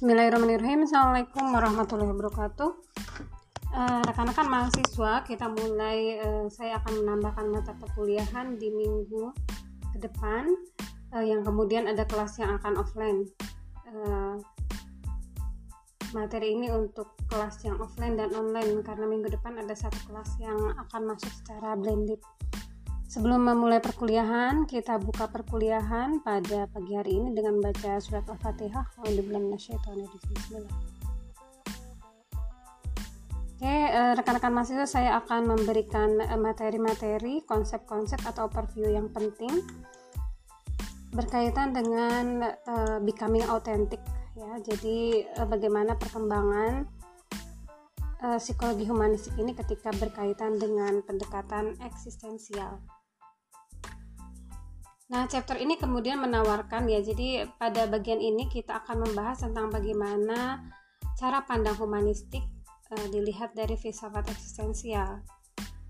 Bismillahirrahmanirrahim. Assalamualaikum warahmatullahi wabarakatuh. Uh, Rekan-rekan mahasiswa kita mulai uh, saya akan menambahkan mata perkuliahan di minggu ke depan uh, yang kemudian ada kelas yang akan offline. Materi ini untuk kelas yang offline dan online karena minggu depan ada satu kelas yang akan masuk secara blended Sebelum memulai perkuliahan, kita buka perkuliahan pada pagi hari ini dengan baca surat Al-Fatihah. Bismillah. Oke, eh, rekan-rekan mahasiswa saya akan memberikan eh, materi-materi, konsep-konsep atau overview yang penting berkaitan dengan uh, becoming authentic ya. Jadi uh, bagaimana perkembangan uh, psikologi humanistik ini ketika berkaitan dengan pendekatan eksistensial. Nah, chapter ini kemudian menawarkan ya, jadi pada bagian ini kita akan membahas tentang bagaimana cara pandang humanistik e, dilihat dari filsafat eksistensial.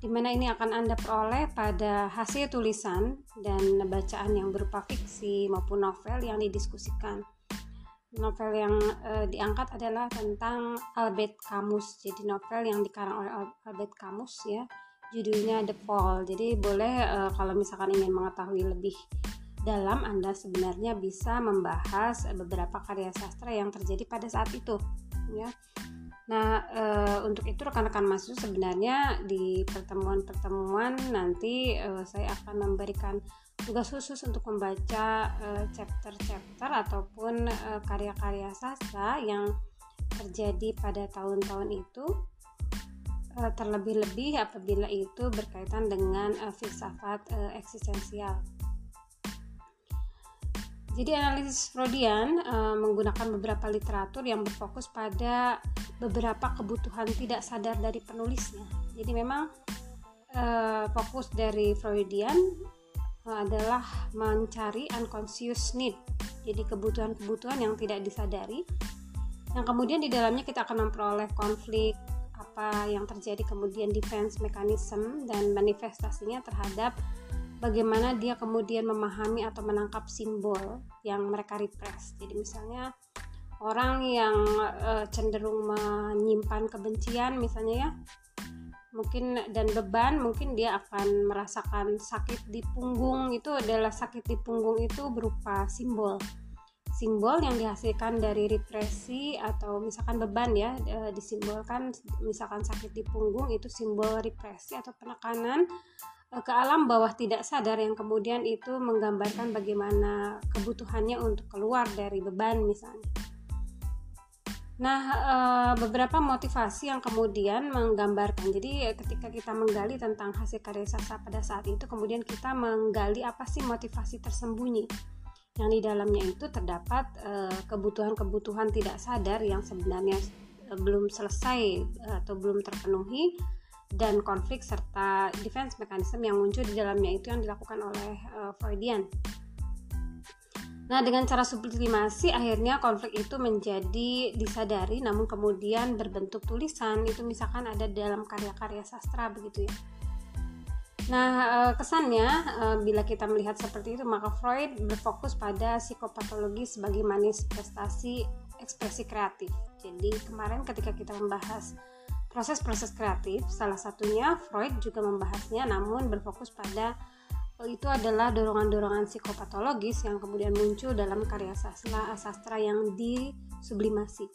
Di mana ini akan Anda peroleh pada hasil tulisan dan bacaan yang berupa fiksi maupun novel yang didiskusikan. Novel yang e, diangkat adalah tentang Albert Camus. Jadi novel yang dikarang oleh Albert Camus ya judulnya The Fall. Jadi boleh uh, kalau misalkan ingin mengetahui lebih dalam Anda sebenarnya bisa membahas beberapa karya sastra yang terjadi pada saat itu ya. Nah, e, untuk itu rekan-rekan mahasiswa sebenarnya di pertemuan-pertemuan nanti e, saya akan memberikan tugas khusus untuk membaca chapter-chapter ataupun karya-karya sastra yang terjadi pada tahun-tahun itu terlebih-lebih apabila itu berkaitan dengan uh, filsafat uh, eksistensial. Jadi analisis Freudian uh, menggunakan beberapa literatur yang berfokus pada beberapa kebutuhan tidak sadar dari penulisnya. Jadi memang uh, fokus dari Freudian adalah mencari unconscious need. Jadi kebutuhan-kebutuhan yang tidak disadari. Yang kemudian di dalamnya kita akan memperoleh konflik, apa yang terjadi kemudian defense mechanism dan manifestasinya terhadap bagaimana dia kemudian memahami atau menangkap simbol yang mereka repress. Jadi misalnya orang yang uh, cenderung menyimpan kebencian misalnya ya mungkin dan beban mungkin dia akan merasakan sakit di punggung itu adalah sakit di punggung itu berupa simbol simbol yang dihasilkan dari represi atau misalkan beban ya e, disimbolkan misalkan sakit di punggung itu simbol represi atau penekanan e, ke alam bawah tidak sadar yang kemudian itu menggambarkan bagaimana kebutuhannya untuk keluar dari beban misalnya. Nah, e, beberapa motivasi yang kemudian menggambarkan. Jadi ketika kita menggali tentang hasil karya sastra pada saat itu, kemudian kita menggali apa sih motivasi tersembunyi yang di dalamnya itu terdapat eh, kebutuhan-kebutuhan tidak sadar yang sebenarnya eh, belum selesai eh, atau belum terpenuhi dan konflik serta defense mechanism yang muncul di dalamnya itu yang dilakukan oleh Freudian. Nah, dengan cara sublimasi akhirnya konflik itu menjadi disadari namun kemudian berbentuk tulisan itu misalkan ada dalam karya-karya sastra begitu ya. Nah, eh, kesannya eh, bila kita melihat seperti itu, maka Freud berfokus pada psikopatologi sebagai manifestasi ekspresi kreatif. Jadi, kemarin ketika kita membahas proses-proses kreatif, salah satunya Freud juga membahasnya namun berfokus pada oh, itu adalah dorongan-dorongan psikopatologis yang kemudian muncul dalam karya sastra, sastra yang disublimasi.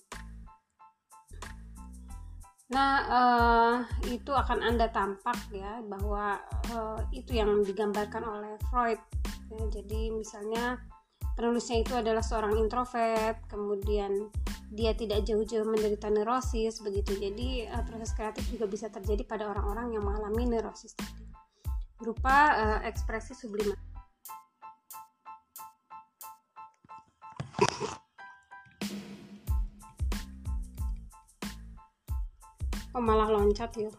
Nah, uh, itu akan Anda tampak ya bahwa uh, itu yang digambarkan oleh Freud. Ya, jadi misalnya penulisnya itu adalah seorang introvert, kemudian dia tidak jauh-jauh menderita neurosis begitu. Jadi uh, proses kreatif juga bisa terjadi pada orang-orang yang mengalami neurosis tadi. Berupa uh, ekspresi sublimasi. Oh malah loncat ya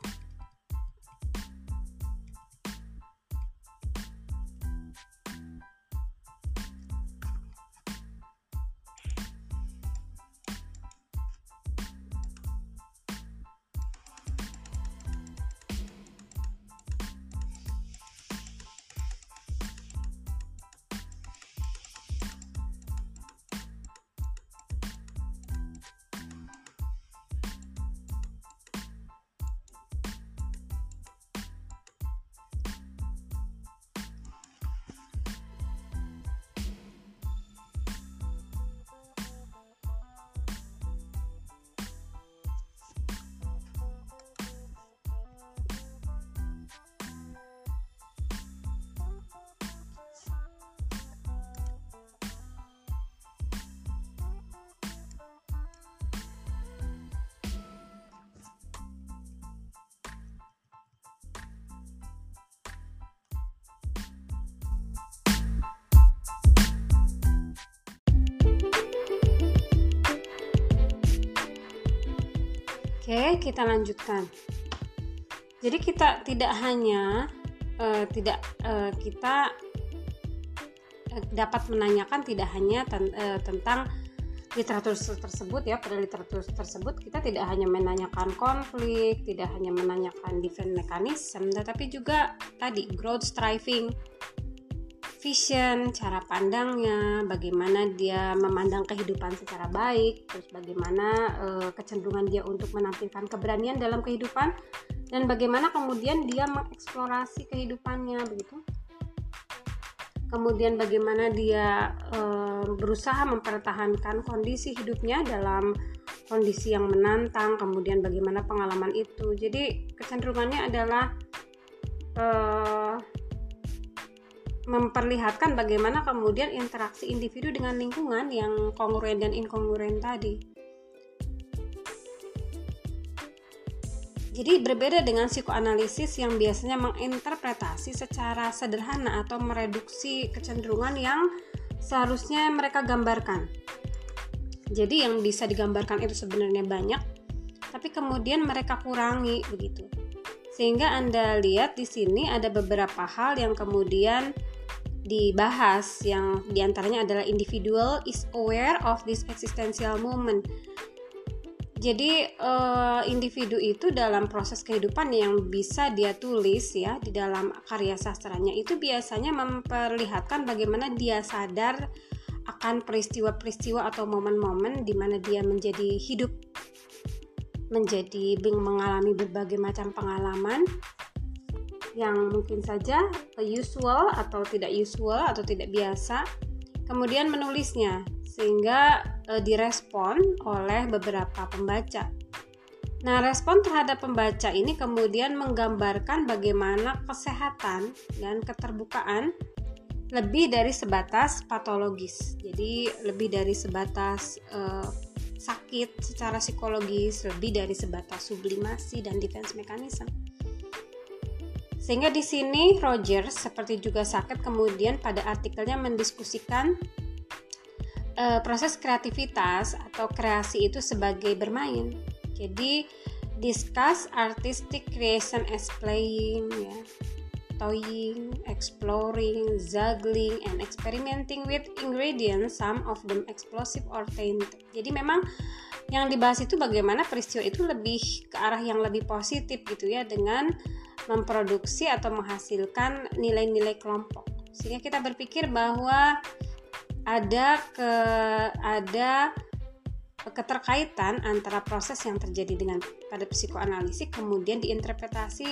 Oke, kita lanjutkan. Jadi kita tidak hanya uh, tidak uh, kita uh, dapat menanyakan tidak hanya ten, uh, tentang literatur tersebut ya pada literatur tersebut kita tidak hanya menanyakan konflik, tidak hanya menanyakan defense mechanism, tetapi juga tadi growth striving vision, cara pandangnya, bagaimana dia memandang kehidupan secara baik, terus bagaimana e, kecenderungan dia untuk menampilkan keberanian dalam kehidupan dan bagaimana kemudian dia mengeksplorasi kehidupannya begitu. Kemudian bagaimana dia e, berusaha mempertahankan kondisi hidupnya dalam kondisi yang menantang, kemudian bagaimana pengalaman itu. Jadi kecenderungannya adalah e, memperlihatkan bagaimana kemudian interaksi individu dengan lingkungan yang kongruen dan inkongruen tadi. Jadi berbeda dengan psikoanalisis yang biasanya menginterpretasi secara sederhana atau mereduksi kecenderungan yang seharusnya mereka gambarkan. Jadi yang bisa digambarkan itu sebenarnya banyak, tapi kemudian mereka kurangi begitu. Sehingga Anda lihat di sini ada beberapa hal yang kemudian dibahas yang di antaranya adalah individual is aware of this existential moment. Jadi uh, individu itu dalam proses kehidupan yang bisa dia tulis ya di dalam karya sastranya itu biasanya memperlihatkan bagaimana dia sadar akan peristiwa-peristiwa atau momen-momen di mana dia menjadi hidup menjadi mengalami berbagai macam pengalaman yang mungkin saja usual atau tidak usual atau tidak biasa, kemudian menulisnya sehingga e, direspon oleh beberapa pembaca. Nah, respon terhadap pembaca ini kemudian menggambarkan bagaimana kesehatan dan keterbukaan lebih dari sebatas patologis. Jadi, lebih dari sebatas e, sakit secara psikologis, lebih dari sebatas sublimasi dan defense mechanism. Sehingga di sini Rogers seperti juga Saket kemudian pada artikelnya mendiskusikan uh, proses kreativitas atau kreasi itu sebagai bermain. Jadi discuss artistic creation as playing ya. Toying, exploring, juggling, and experimenting with ingredients, some of them explosive or tainted. Jadi memang yang dibahas itu bagaimana peristiwa itu lebih ke arah yang lebih positif gitu ya dengan memproduksi atau menghasilkan nilai-nilai kelompok sehingga kita berpikir bahwa ada ke ada keterkaitan antara proses yang terjadi dengan pada psikoanalisis kemudian diinterpretasi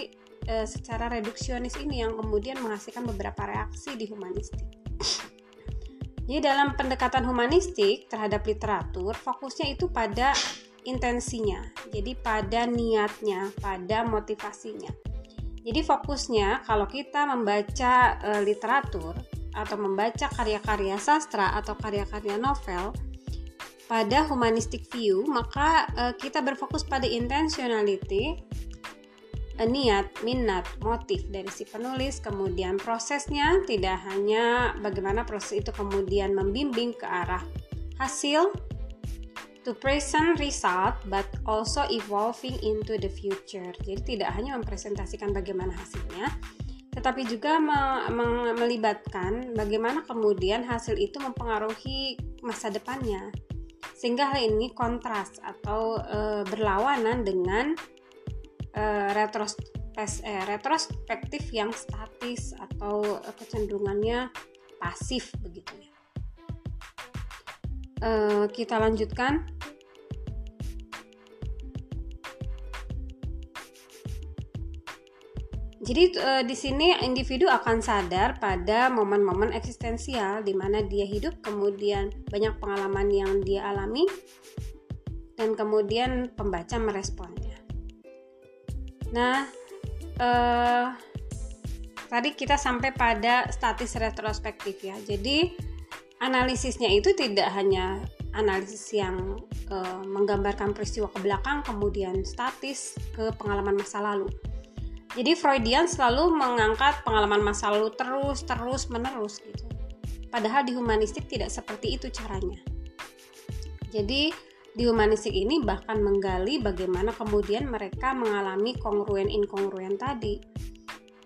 e, secara reduksionis ini yang kemudian menghasilkan beberapa reaksi di humanistik. Jadi dalam pendekatan humanistik terhadap literatur fokusnya itu pada intensinya, jadi pada niatnya, pada motivasinya. Jadi fokusnya kalau kita membaca e, literatur atau membaca karya-karya sastra atau karya-karya novel pada humanistic view, maka e, kita berfokus pada intentionality, e, niat, minat, motif dari si penulis, kemudian prosesnya tidak hanya bagaimana proses itu kemudian membimbing ke arah hasil to present result but also evolving into the future. Jadi tidak hanya mempresentasikan bagaimana hasilnya, tetapi juga me me melibatkan bagaimana kemudian hasil itu mempengaruhi masa depannya. Sehingga hal ini kontras atau e, berlawanan dengan e, retrospektif yang statis atau kecenderungannya pasif begitu ya. Uh, kita lanjutkan. Jadi e, di sini individu akan sadar pada momen-momen eksistensial di mana dia hidup, kemudian banyak pengalaman yang dia alami, dan kemudian pembaca meresponnya. Nah, e, tadi kita sampai pada statis retrospektif ya. Jadi analisisnya itu tidak hanya analisis yang e, menggambarkan peristiwa ke belakang, kemudian statis ke pengalaman masa lalu jadi Freudian selalu mengangkat pengalaman masa lalu terus terus menerus gitu. Padahal di humanistik tidak seperti itu caranya. Jadi di humanistik ini bahkan menggali bagaimana kemudian mereka mengalami kongruen inkongruen tadi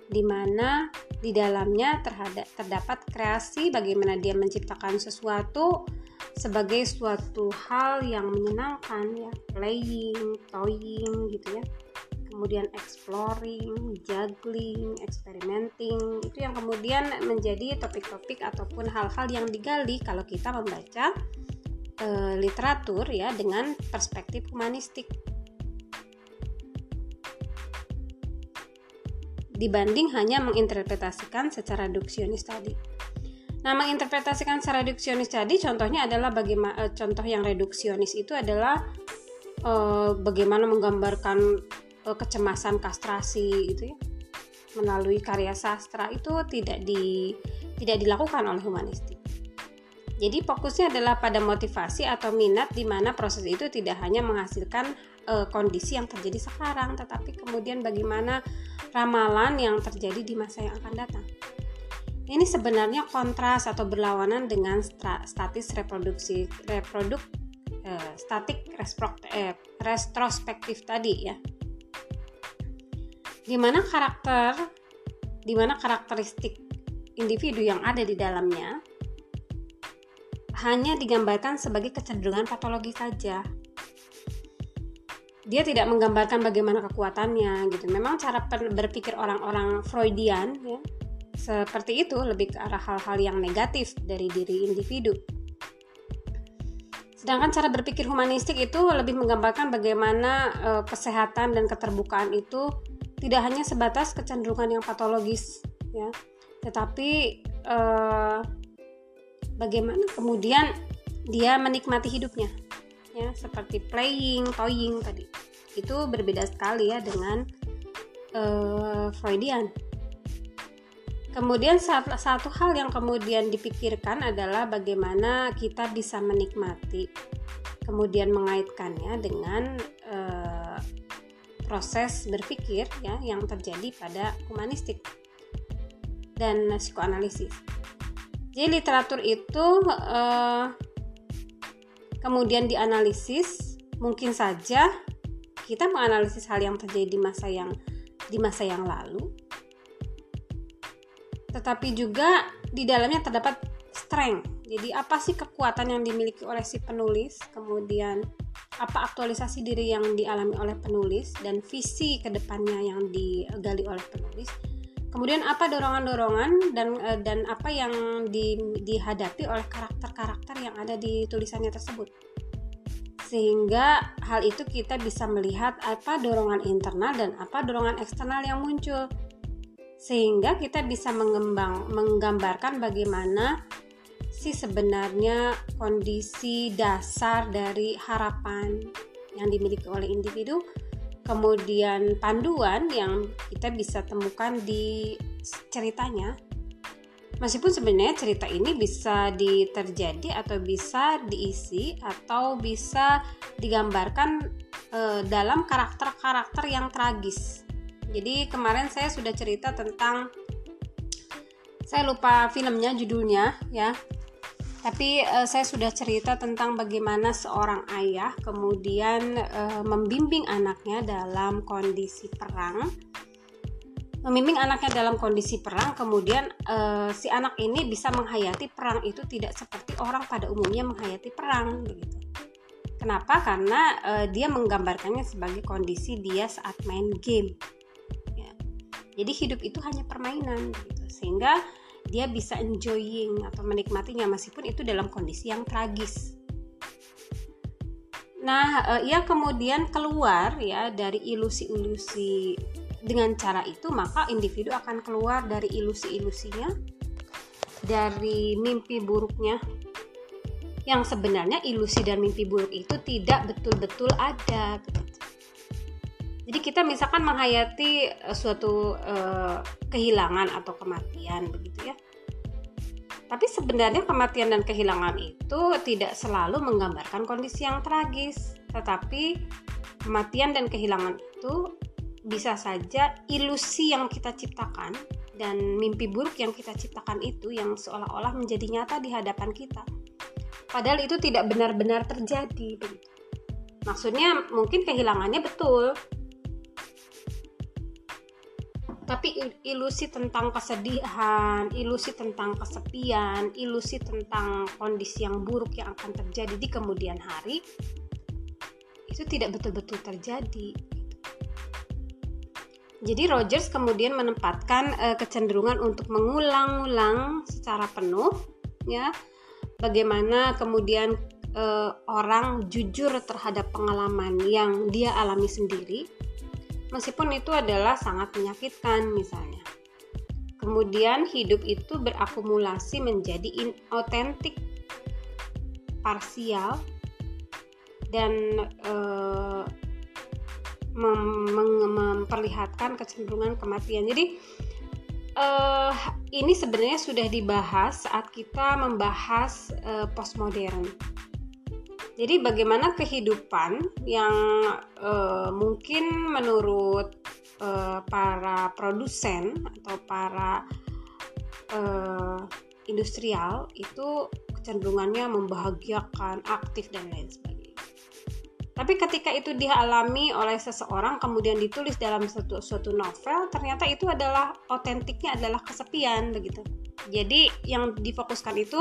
di mana di dalamnya terhadap terdapat kreasi bagaimana dia menciptakan sesuatu sebagai suatu hal yang menyenangkan ya. Playing, toying gitu ya. Kemudian exploring, juggling, experimenting. Itu yang kemudian menjadi topik-topik ataupun hal-hal yang digali kalau kita membaca e, literatur ya dengan perspektif humanistik dibanding hanya menginterpretasikan secara reduksionis tadi. Nah, menginterpretasikan secara reduksionis tadi contohnya adalah bagaimana e, contoh yang reduksionis itu adalah e, bagaimana menggambarkan uh, kecemasan kastrasi gitu ya melalui karya sastra itu tidak di tidak dilakukan oleh humanistik. Jadi fokusnya adalah pada motivasi atau minat di mana proses itu tidak hanya menghasilkan uh, kondisi yang terjadi sekarang, tetapi kemudian bagaimana ramalan yang terjadi di masa yang akan datang. Ini sebenarnya kontras atau berlawanan dengan statis reproduksi reproduk uh, statik eh, retrospektif tadi ya di mana karakter di mana karakteristik individu yang ada di dalamnya hanya digambarkan sebagai kecenderungan patologi saja. Dia tidak menggambarkan bagaimana kekuatannya gitu. Memang cara berpikir orang-orang Freudian ya seperti itu lebih ke arah hal-hal yang negatif dari diri individu. Sedangkan cara berpikir humanistik itu lebih menggambarkan bagaimana e, kesehatan dan keterbukaan itu tidak hanya sebatas kecenderungan yang patologis ya tetapi eh, bagaimana kemudian dia menikmati hidupnya ya seperti playing toying tadi itu berbeda sekali ya dengan eh, Freudian Kemudian satu hal yang kemudian dipikirkan adalah bagaimana kita bisa menikmati, kemudian mengaitkannya dengan eh, proses berpikir ya yang terjadi pada humanistik dan psikoanalisis. Jadi literatur itu eh, kemudian dianalisis, mungkin saja kita menganalisis hal yang terjadi di masa yang di masa yang lalu. Tetapi juga di dalamnya terdapat strength. Jadi apa sih kekuatan yang dimiliki oleh si penulis? Kemudian apa aktualisasi diri yang dialami oleh penulis dan visi ke depannya yang digali oleh penulis kemudian apa dorongan-dorongan dan eh, dan apa yang di, dihadapi oleh karakter-karakter yang ada di tulisannya tersebut? Sehingga hal itu kita bisa melihat apa dorongan internal dan apa dorongan eksternal yang muncul. Sehingga kita bisa mengembang menggambarkan bagaimana sih sebenarnya kondisi dasar dari harapan yang dimiliki oleh individu kemudian panduan yang kita bisa temukan di ceritanya. Meskipun sebenarnya cerita ini bisa diterjadi atau bisa diisi atau bisa digambarkan e, dalam karakter-karakter yang tragis. Jadi kemarin saya sudah cerita tentang saya lupa filmnya judulnya ya tapi uh, saya sudah cerita tentang bagaimana seorang ayah kemudian uh, membimbing anaknya dalam kondisi perang. Membimbing anaknya dalam kondisi perang kemudian uh, si anak ini bisa menghayati perang itu tidak seperti orang pada umumnya menghayati perang begitu. Kenapa? Karena uh, dia menggambarkannya sebagai kondisi dia saat main game. Ya. jadi hidup itu hanya permainan gitu. Sehingga dia bisa enjoying atau menikmatinya meskipun itu dalam kondisi yang tragis. Nah, uh, ia kemudian keluar ya dari ilusi-ilusi. Dengan cara itu maka individu akan keluar dari ilusi-ilusinya dari mimpi buruknya. Yang sebenarnya ilusi dan mimpi buruk itu tidak betul-betul ada jadi kita misalkan menghayati uh, suatu uh, kehilangan atau kematian begitu ya. Tapi sebenarnya kematian dan kehilangan itu tidak selalu menggambarkan kondisi yang tragis. Tetapi kematian dan kehilangan itu bisa saja ilusi yang kita ciptakan dan mimpi buruk yang kita ciptakan itu yang seolah-olah menjadi nyata di hadapan kita. Padahal itu tidak benar-benar terjadi maksudnya mungkin kehilangannya betul tapi ilusi tentang kesedihan, ilusi tentang kesepian, ilusi tentang kondisi yang buruk yang akan terjadi di kemudian hari itu tidak betul-betul terjadi. Jadi Rogers kemudian menempatkan uh, kecenderungan untuk mengulang-ulang secara penuh ya bagaimana kemudian uh, orang jujur terhadap pengalaman yang dia alami sendiri meskipun itu adalah sangat menyakitkan misalnya. Kemudian hidup itu berakumulasi menjadi inauthentic, parsial, dan e, mem memperlihatkan kecenderungan kematian. Jadi e, ini sebenarnya sudah dibahas saat kita membahas e, postmodern jadi bagaimana kehidupan yang uh, mungkin menurut uh, para produsen atau para uh, industrial itu kecenderungannya membahagiakan, aktif dan lain sebagainya. Tapi ketika itu dialami oleh seseorang kemudian ditulis dalam suatu suatu novel, ternyata itu adalah otentiknya adalah kesepian begitu. Jadi yang difokuskan itu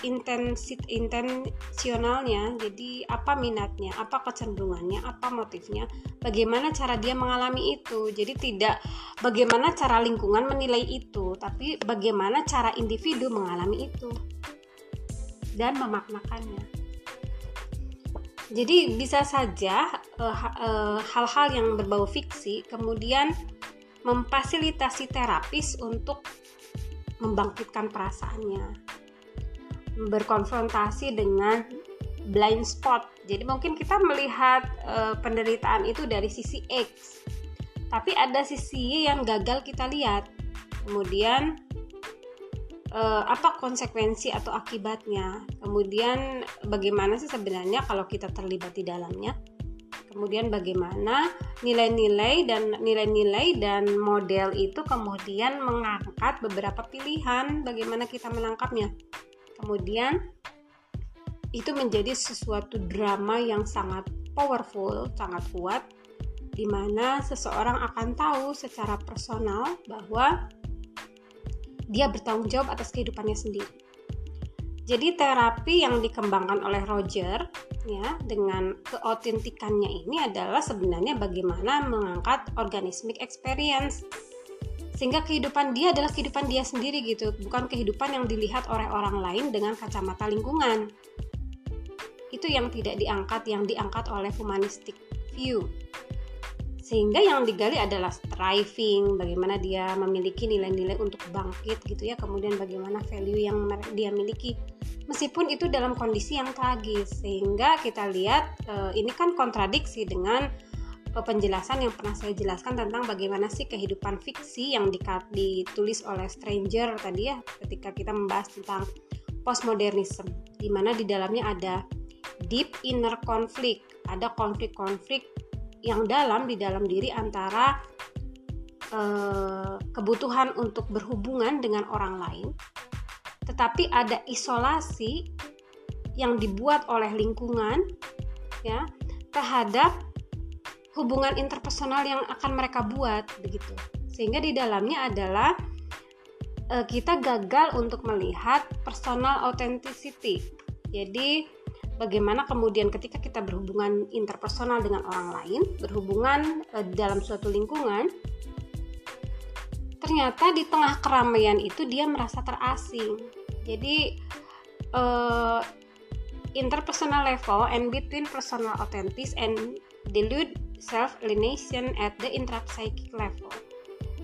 intensit intensionalnya jadi apa minatnya apa kecenderungannya apa motifnya bagaimana cara dia mengalami itu. Jadi tidak bagaimana cara lingkungan menilai itu tapi bagaimana cara individu mengalami itu dan memaknakannya. Jadi bisa saja uh, uh, hal-hal yang berbau fiksi kemudian memfasilitasi terapis untuk membangkitkan perasaannya berkonfrontasi dengan blind spot. Jadi mungkin kita melihat e, penderitaan itu dari sisi X. Tapi ada sisi yang gagal kita lihat. Kemudian e, apa konsekuensi atau akibatnya? Kemudian bagaimana sih sebenarnya kalau kita terlibat di dalamnya? Kemudian bagaimana nilai-nilai dan nilai-nilai dan model itu kemudian mengangkat beberapa pilihan bagaimana kita menangkapnya kemudian itu menjadi sesuatu drama yang sangat powerful, sangat kuat di mana seseorang akan tahu secara personal bahwa dia bertanggung jawab atas kehidupannya sendiri. Jadi terapi yang dikembangkan oleh Roger ya dengan keautentikannya ini adalah sebenarnya bagaimana mengangkat organismic experience sehingga kehidupan dia adalah kehidupan dia sendiri gitu. Bukan kehidupan yang dilihat oleh orang lain dengan kacamata lingkungan. Itu yang tidak diangkat yang diangkat oleh humanistic view. Sehingga yang digali adalah striving bagaimana dia memiliki nilai-nilai untuk bangkit gitu ya. Kemudian bagaimana value yang dia miliki. Meskipun itu dalam kondisi yang tragis. Sehingga kita lihat eh, ini kan kontradiksi dengan penjelasan yang pernah saya jelaskan tentang bagaimana sih kehidupan fiksi yang ditulis oleh Stranger tadi ya ketika kita membahas tentang postmodernism di mana di dalamnya ada deep inner conflict, ada konflik-konflik yang dalam di dalam diri antara eh, kebutuhan untuk berhubungan dengan orang lain, tetapi ada isolasi yang dibuat oleh lingkungan ya terhadap hubungan interpersonal yang akan mereka buat begitu. Sehingga di dalamnya adalah e, kita gagal untuk melihat personal authenticity. Jadi bagaimana kemudian ketika kita berhubungan interpersonal dengan orang lain, berhubungan e, dalam suatu lingkungan, ternyata di tengah keramaian itu dia merasa terasing. Jadi uh, interpersonal level and between personal authentic and dilute self-alienation at the intrapsychic level.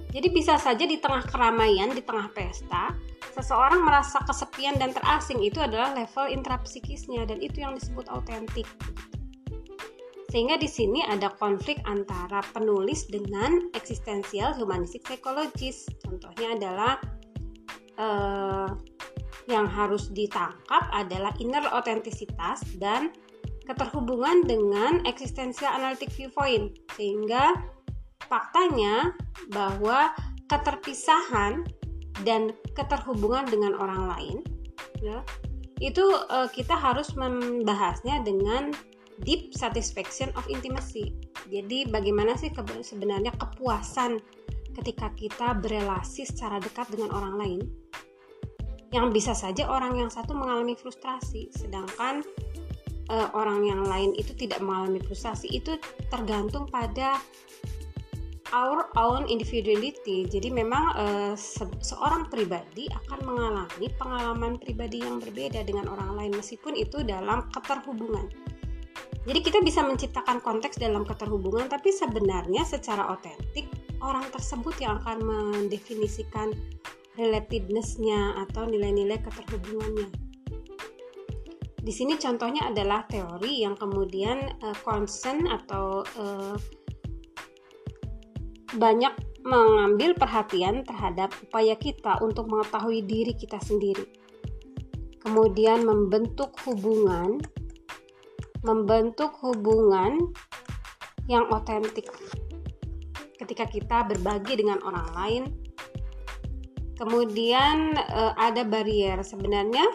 Jadi bisa saja di tengah keramaian, di tengah pesta, seseorang merasa kesepian dan terasing itu adalah level intrapsikisnya dan itu yang disebut autentik. Sehingga di sini ada konflik antara penulis dengan eksistensial humanistik psikologis. Contohnya adalah eh, yang harus ditangkap adalah inner autentisitas dan keterhubungan dengan eksistensial analitik viewpoint sehingga faktanya bahwa keterpisahan dan keterhubungan dengan orang lain ya itu uh, kita harus membahasnya dengan deep satisfaction of intimacy. Jadi bagaimana sih ke sebenarnya kepuasan ketika kita berelasi secara dekat dengan orang lain? Yang bisa saja orang yang satu mengalami frustrasi, sedangkan uh, orang yang lain itu tidak mengalami frustrasi. Itu tergantung pada our own individuality. Jadi memang uh, se seorang pribadi akan mengalami pengalaman pribadi yang berbeda dengan orang lain meskipun itu dalam keterhubungan. Jadi kita bisa menciptakan konteks dalam keterhubungan tapi sebenarnya secara otentik orang tersebut yang akan mendefinisikan relatedness-nya atau nilai-nilai keterhubungannya. Di sini contohnya adalah teori yang kemudian uh, concern atau uh, banyak mengambil perhatian terhadap upaya kita untuk mengetahui diri kita sendiri. Kemudian membentuk hubungan membentuk hubungan yang otentik ketika kita berbagi dengan orang lain. Kemudian eh, ada barrier sebenarnya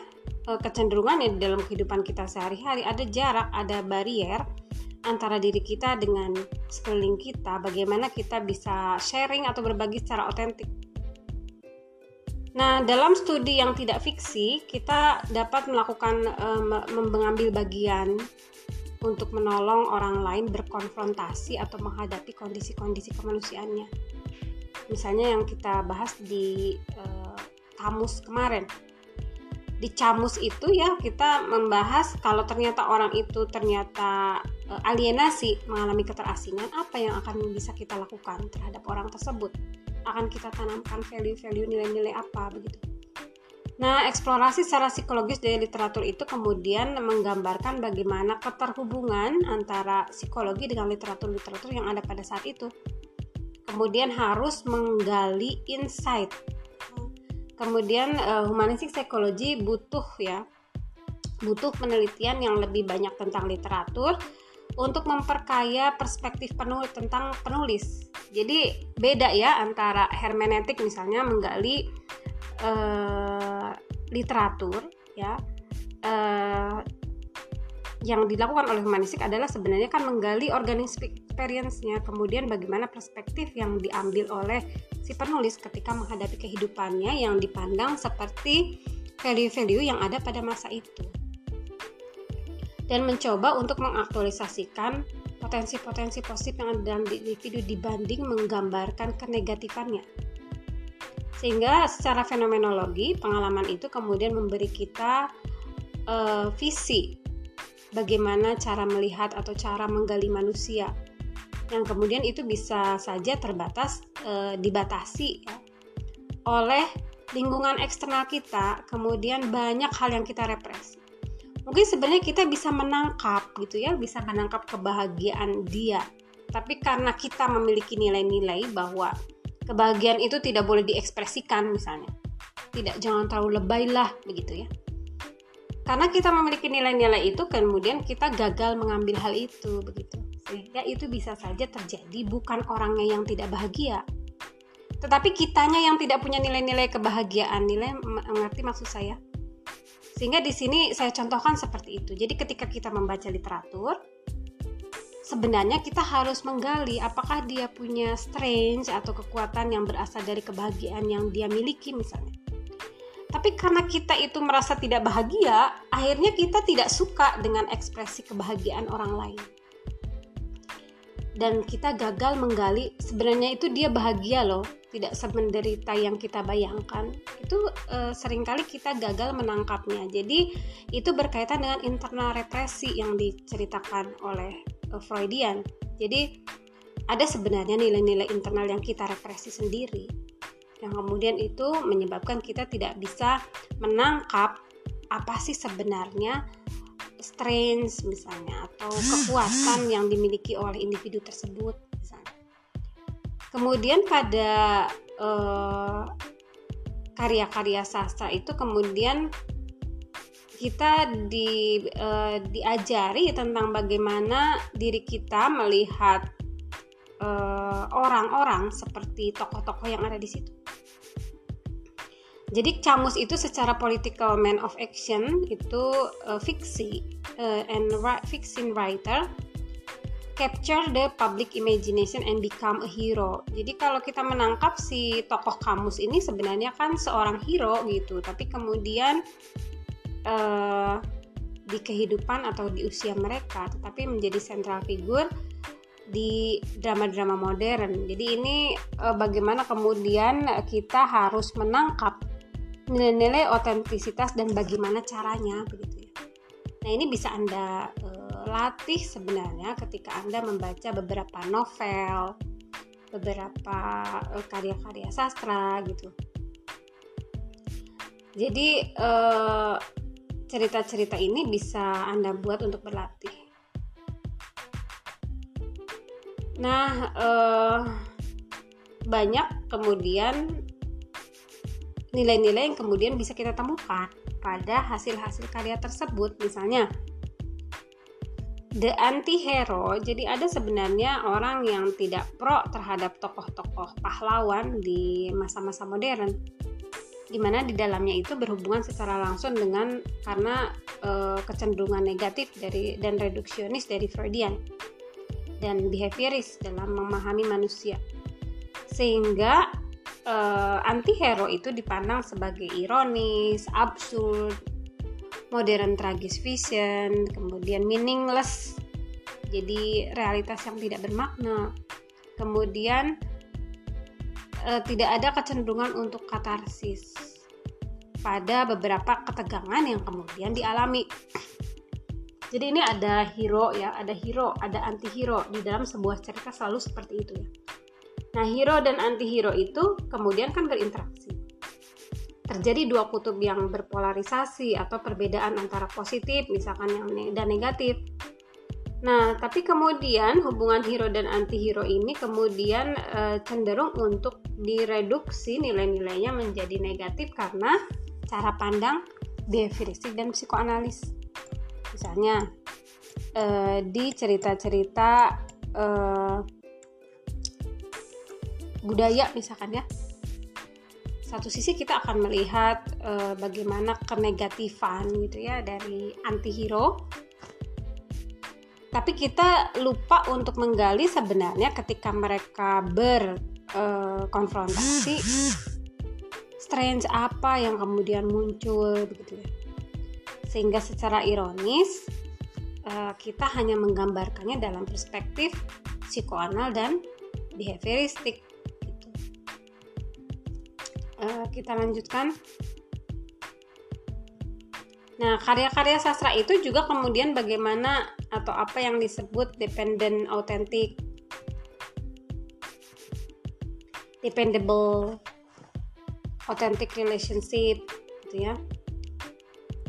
eh, kecenderungan di dalam kehidupan kita sehari-hari ada jarak, ada barrier antara diri kita dengan sekeliling kita, bagaimana kita bisa sharing atau berbagi secara otentik. Nah, dalam studi yang tidak fiksi, kita dapat melakukan um, mengambil bagian untuk menolong orang lain berkonfrontasi atau menghadapi kondisi-kondisi kemanusiaannya. Misalnya yang kita bahas di uh, kamus kemarin, di Camus itu ya kita membahas kalau ternyata orang itu ternyata uh, alienasi mengalami keterasingan apa yang akan bisa kita lakukan terhadap orang tersebut akan kita tanamkan value-value nilai-nilai apa begitu Nah, eksplorasi secara psikologis dari literatur itu kemudian menggambarkan bagaimana keterhubungan antara psikologi dengan literatur-literatur yang ada pada saat itu. Kemudian harus menggali insight kemudian uh, humanistik psikologi butuh ya butuh penelitian yang lebih banyak tentang literatur untuk memperkaya perspektif penulis tentang penulis. Jadi beda ya antara hermeneutik misalnya menggali uh, literatur ya uh, yang dilakukan oleh humanistik adalah sebenarnya kan menggali organic experience-nya, kemudian bagaimana perspektif yang diambil oleh si penulis ketika menghadapi kehidupannya yang dipandang seperti value-value yang ada pada masa itu. Dan mencoba untuk mengaktualisasikan potensi-potensi positif yang ada dalam individu dibanding menggambarkan kenegatifannya sehingga secara fenomenologi pengalaman itu kemudian memberi kita uh, visi bagaimana cara melihat atau cara menggali manusia yang kemudian itu bisa saja terbatas e, dibatasi ya, oleh lingkungan eksternal kita, kemudian banyak hal yang kita represi. Mungkin sebenarnya kita bisa menangkap gitu ya, bisa menangkap kebahagiaan dia. Tapi karena kita memiliki nilai-nilai bahwa kebahagiaan itu tidak boleh diekspresikan misalnya. Tidak jangan terlalu lebay lah begitu ya. Karena kita memiliki nilai-nilai itu kemudian kita gagal mengambil hal itu begitu sehingga itu bisa saja terjadi bukan orangnya yang tidak bahagia. Tetapi kitanya yang tidak punya nilai-nilai kebahagiaan. Nilai mengerti maksud saya? Sehingga di sini saya contohkan seperti itu. Jadi ketika kita membaca literatur sebenarnya kita harus menggali apakah dia punya strange atau kekuatan yang berasal dari kebahagiaan yang dia miliki misalnya. Tapi karena kita itu merasa tidak bahagia, akhirnya kita tidak suka dengan ekspresi kebahagiaan orang lain dan kita gagal menggali sebenarnya itu dia bahagia loh. Tidak semenderita yang kita bayangkan. Itu e, sering kali kita gagal menangkapnya. Jadi itu berkaitan dengan internal represi yang diceritakan oleh e, Freudian. Jadi ada sebenarnya nilai-nilai internal yang kita represi sendiri. Yang kemudian itu menyebabkan kita tidak bisa menangkap apa sih sebenarnya strength misalnya atau kekuatan yang dimiliki oleh individu tersebut misalnya. Kemudian pada eh, karya-karya sastra itu kemudian kita di, uh, diajari tentang bagaimana diri kita melihat eh, orang-orang uh, seperti tokoh-tokoh yang ada di situ. Jadi Camus itu secara political man of action itu uh, fiksi uh, and fiction writer capture the public imagination and become a hero. Jadi kalau kita menangkap si tokoh Camus ini sebenarnya kan seorang hero gitu, tapi kemudian uh, di kehidupan atau di usia mereka, tetapi menjadi central figure di drama-drama modern. Jadi ini uh, bagaimana kemudian kita harus menangkap nilai-nilai otentisitas dan bagaimana caranya begitu ya. Nah, ini bisa Anda uh, latih sebenarnya ketika Anda membaca beberapa novel, beberapa uh, karya-karya sastra gitu. Jadi uh, cerita-cerita ini bisa Anda buat untuk berlatih. Nah, uh, banyak kemudian nilai-nilai yang kemudian bisa kita temukan pada hasil-hasil karya tersebut. Misalnya the anti-hero. Jadi ada sebenarnya orang yang tidak pro terhadap tokoh-tokoh pahlawan di masa-masa modern di mana di dalamnya itu berhubungan secara langsung dengan karena e, kecenderungan negatif dari dan reduksionis dari Freudian dan behavioris dalam memahami manusia. Sehingga uh, anti-hero itu dipandang sebagai ironis, absurd, modern tragis vision, kemudian meaningless, jadi realitas yang tidak bermakna. Kemudian uh, tidak ada kecenderungan untuk katarsis pada beberapa ketegangan yang kemudian dialami. Jadi ini ada hero ya, ada hero, ada anti-hero di dalam sebuah cerita selalu seperti itu ya. Nah, hero dan anti-hero itu kemudian kan berinteraksi. Terjadi dua kutub yang berpolarisasi atau perbedaan antara positif misalkan yang dan negatif. Nah, tapi kemudian hubungan hero dan anti-hero ini kemudian e, cenderung untuk direduksi nilai-nilainya menjadi negatif karena cara pandang behavioristik dan psikoanalis. Misalnya e, di cerita-cerita e, budaya misalkan ya. Satu sisi kita akan melihat e, bagaimana kenegatifan gitu ya dari antihero. Tapi kita lupa untuk menggali sebenarnya ketika mereka berkonfrontasi eh, e, strange apa yang kemudian muncul begitu ya. Sehingga secara ironis e, kita hanya menggambarkannya dalam perspektif psikoanal dan behavioristik uh, kita lanjutkan. Nah, karya-karya sastra itu juga kemudian bagaimana atau apa yang disebut dependent authentic dependable authentic relationship gitu ya.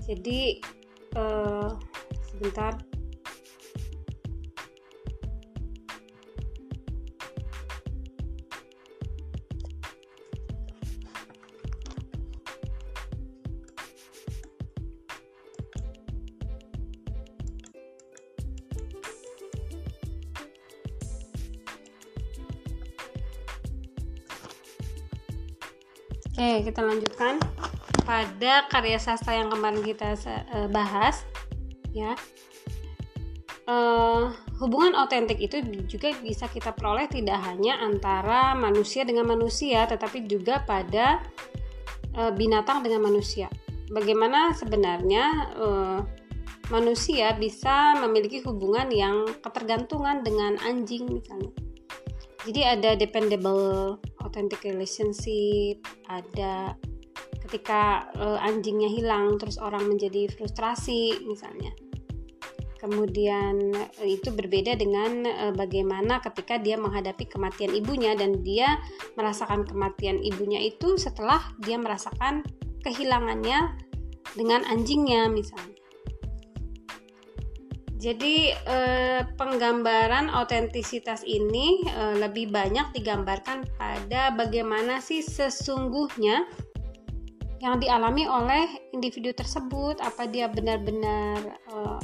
Jadi uh, sebentar kita lanjutkan pada karya sastra yang kemarin kita uh, bahas, ya. Uh, hubungan otentik itu juga bisa kita peroleh tidak hanya antara manusia dengan manusia, tetapi juga pada uh, binatang dengan manusia. Bagaimana sebenarnya uh, manusia bisa memiliki hubungan yang ketergantungan dengan anjing misalnya. Jadi ada dependable authentic relationship ada ketika uh, anjingnya hilang terus orang menjadi frustrasi misalnya. Kemudian uh, itu berbeda dengan uh, bagaimana ketika dia menghadapi kematian ibunya dan dia merasakan kematian ibunya itu setelah dia merasakan kehilangannya dengan anjingnya misalnya jadi eh, penggambaran otentisitas ini eh, lebih banyak digambarkan pada bagaimana sih sesungguhnya yang dialami oleh individu tersebut, apa dia benar-benar eh,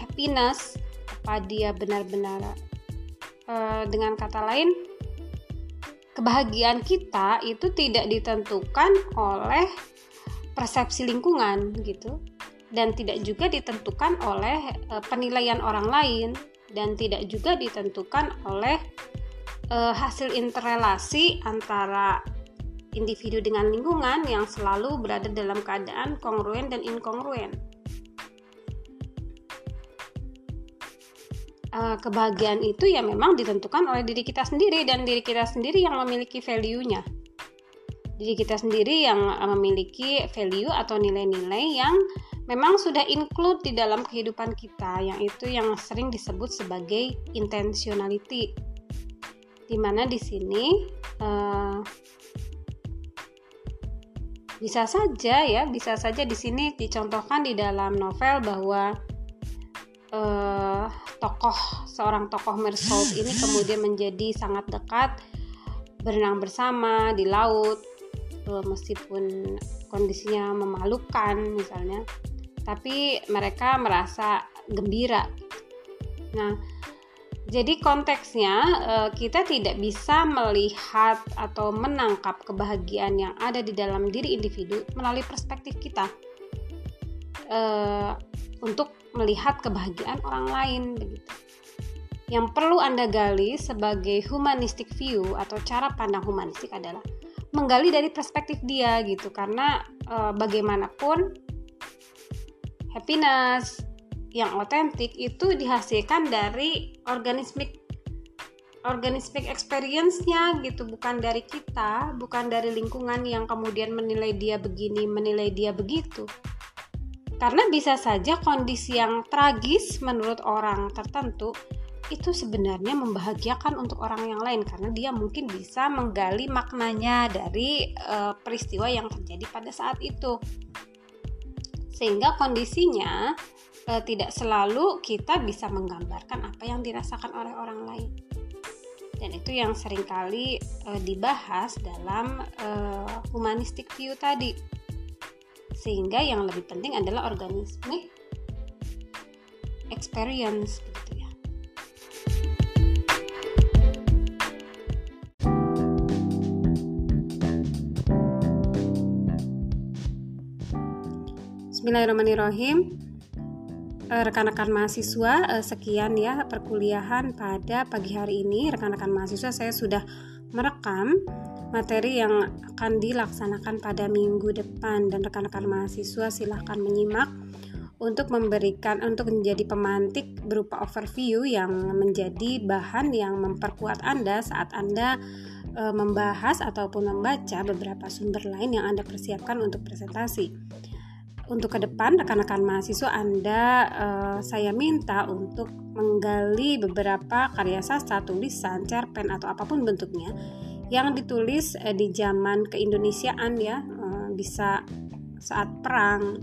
happiness, apa dia benar-benar eh, dengan kata lain kebahagiaan kita itu tidak ditentukan oleh persepsi lingkungan gitu dan tidak juga ditentukan oleh e, penilaian orang lain dan tidak juga ditentukan oleh e, hasil interrelasi antara individu dengan lingkungan yang selalu berada dalam keadaan kongruen dan inkongruen. uh, kebahagiaan itu ya memang ditentukan oleh diri kita sendiri dan diri kita sendiri yang memiliki value-nya. Diri kita sendiri yang memiliki value atau nilai-nilai yang memang sudah include di dalam kehidupan kita, yang itu yang sering disebut sebagai intentionality. Di mana di sini uh, bisa saja ya, bisa saja di sini dicontohkan di dalam novel bahwa uh, tokoh seorang tokoh Mersholt ini kemudian menjadi sangat dekat berenang bersama di laut uh, meskipun kondisinya memalukan misalnya tapi mereka merasa gembira. Nah jadi konteksnya eh, kita tidak bisa melihat atau menangkap kebahagiaan yang ada di dalam diri individu melalui perspektif kita. Untuk melihat kebahagiaan orang lain begitu. Yang perlu Anda gali sebagai humanistic view atau cara pandang humanistik adalah menggali dari perspektif dia gitu. Karena e, bagaimanapun happiness yang otentik itu dihasilkan dari organismik organismik experience-nya gitu bukan dari kita bukan dari lingkungan yang kemudian menilai dia begini menilai dia begitu karena bisa saja kondisi yang tragis menurut orang tertentu itu sebenarnya membahagiakan untuk orang yang lain karena dia mungkin bisa menggali maknanya dari uh, peristiwa yang terjadi pada saat itu. Sehingga kondisinya uh, tidak selalu kita bisa menggambarkan apa yang dirasakan oleh orang lain. Dan itu yang sering kali uh, dibahas dalam uh, humanistic view tadi sehingga yang lebih penting adalah organisme experience Bismillahirrahmanirrahim. Eh, rekan-rekan mahasiswa eh, sekian ya perkuliahan pada pagi hari ini. Rekan-rekan mahasiswa saya sudah merekam materi yang akan dilaksanakan pada minggu depan. Dan rekan-rekan mahasiswa silahkan menyimak untuk memberikan untuk menjadi pemantik berupa overview yang menjadi bahan yang memperkuat Anda saat Anda e, membahas ataupun membaca beberapa sumber lain yang Anda persiapkan untuk presentasi. Untuk ke depan rekan-rekan mahasiswa Anda e, saya minta untuk menggali beberapa karya sastra, tulisan, cerpen atau apa pun bentuknya yang ditulis eh, di zaman keindonesiaan ya. Eh, bisa saat perang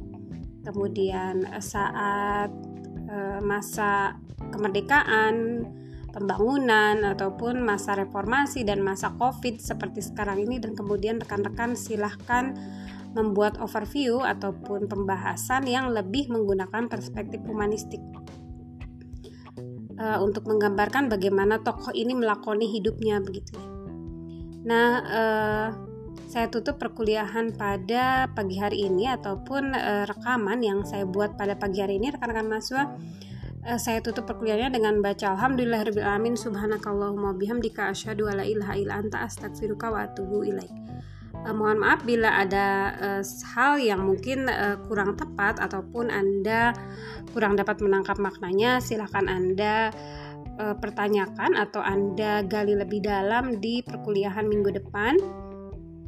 kemudian saat eh, masa kemerdekaan pembangunan ataupun masa reformasi dan masa covid seperti sekarang ini. Dan kemudian rekan-rekan silahkan membuat overview ataupun pembahasan yang lebih menggunakan perspektif humanistik uh, untuk menggambarkan bagaimana tokoh ini melakoni hidupnya begitu ya. Nah, eh, saya tutup perkuliahan pada pagi hari ini ataupun eh, rekaman yang saya buat pada pagi hari ini rekan-rekan mahasiswa saya tutup perkuliahannya dengan baca alhamdulillahirabbil subhanakallahumma bihamdika asyhadu alla ilaha illa anta astaghfiruka wa atubu ilaik. Eh, mohon maaf bila ada eh, hal yang mungkin eh, kurang tepat ataupun Anda kurang dapat menangkap maknanya silahkan Anda uh, pertanyakan atau Anda gali lebih dalam di perkuliahan minggu depan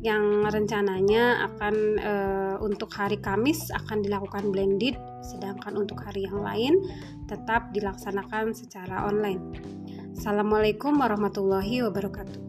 yang rencananya akan uh, untuk hari Kamis akan dilakukan blended sedangkan untuk hari yang lain tetap dilaksanakan secara online. Assalamualaikum warahmatullahi wabarakatuh.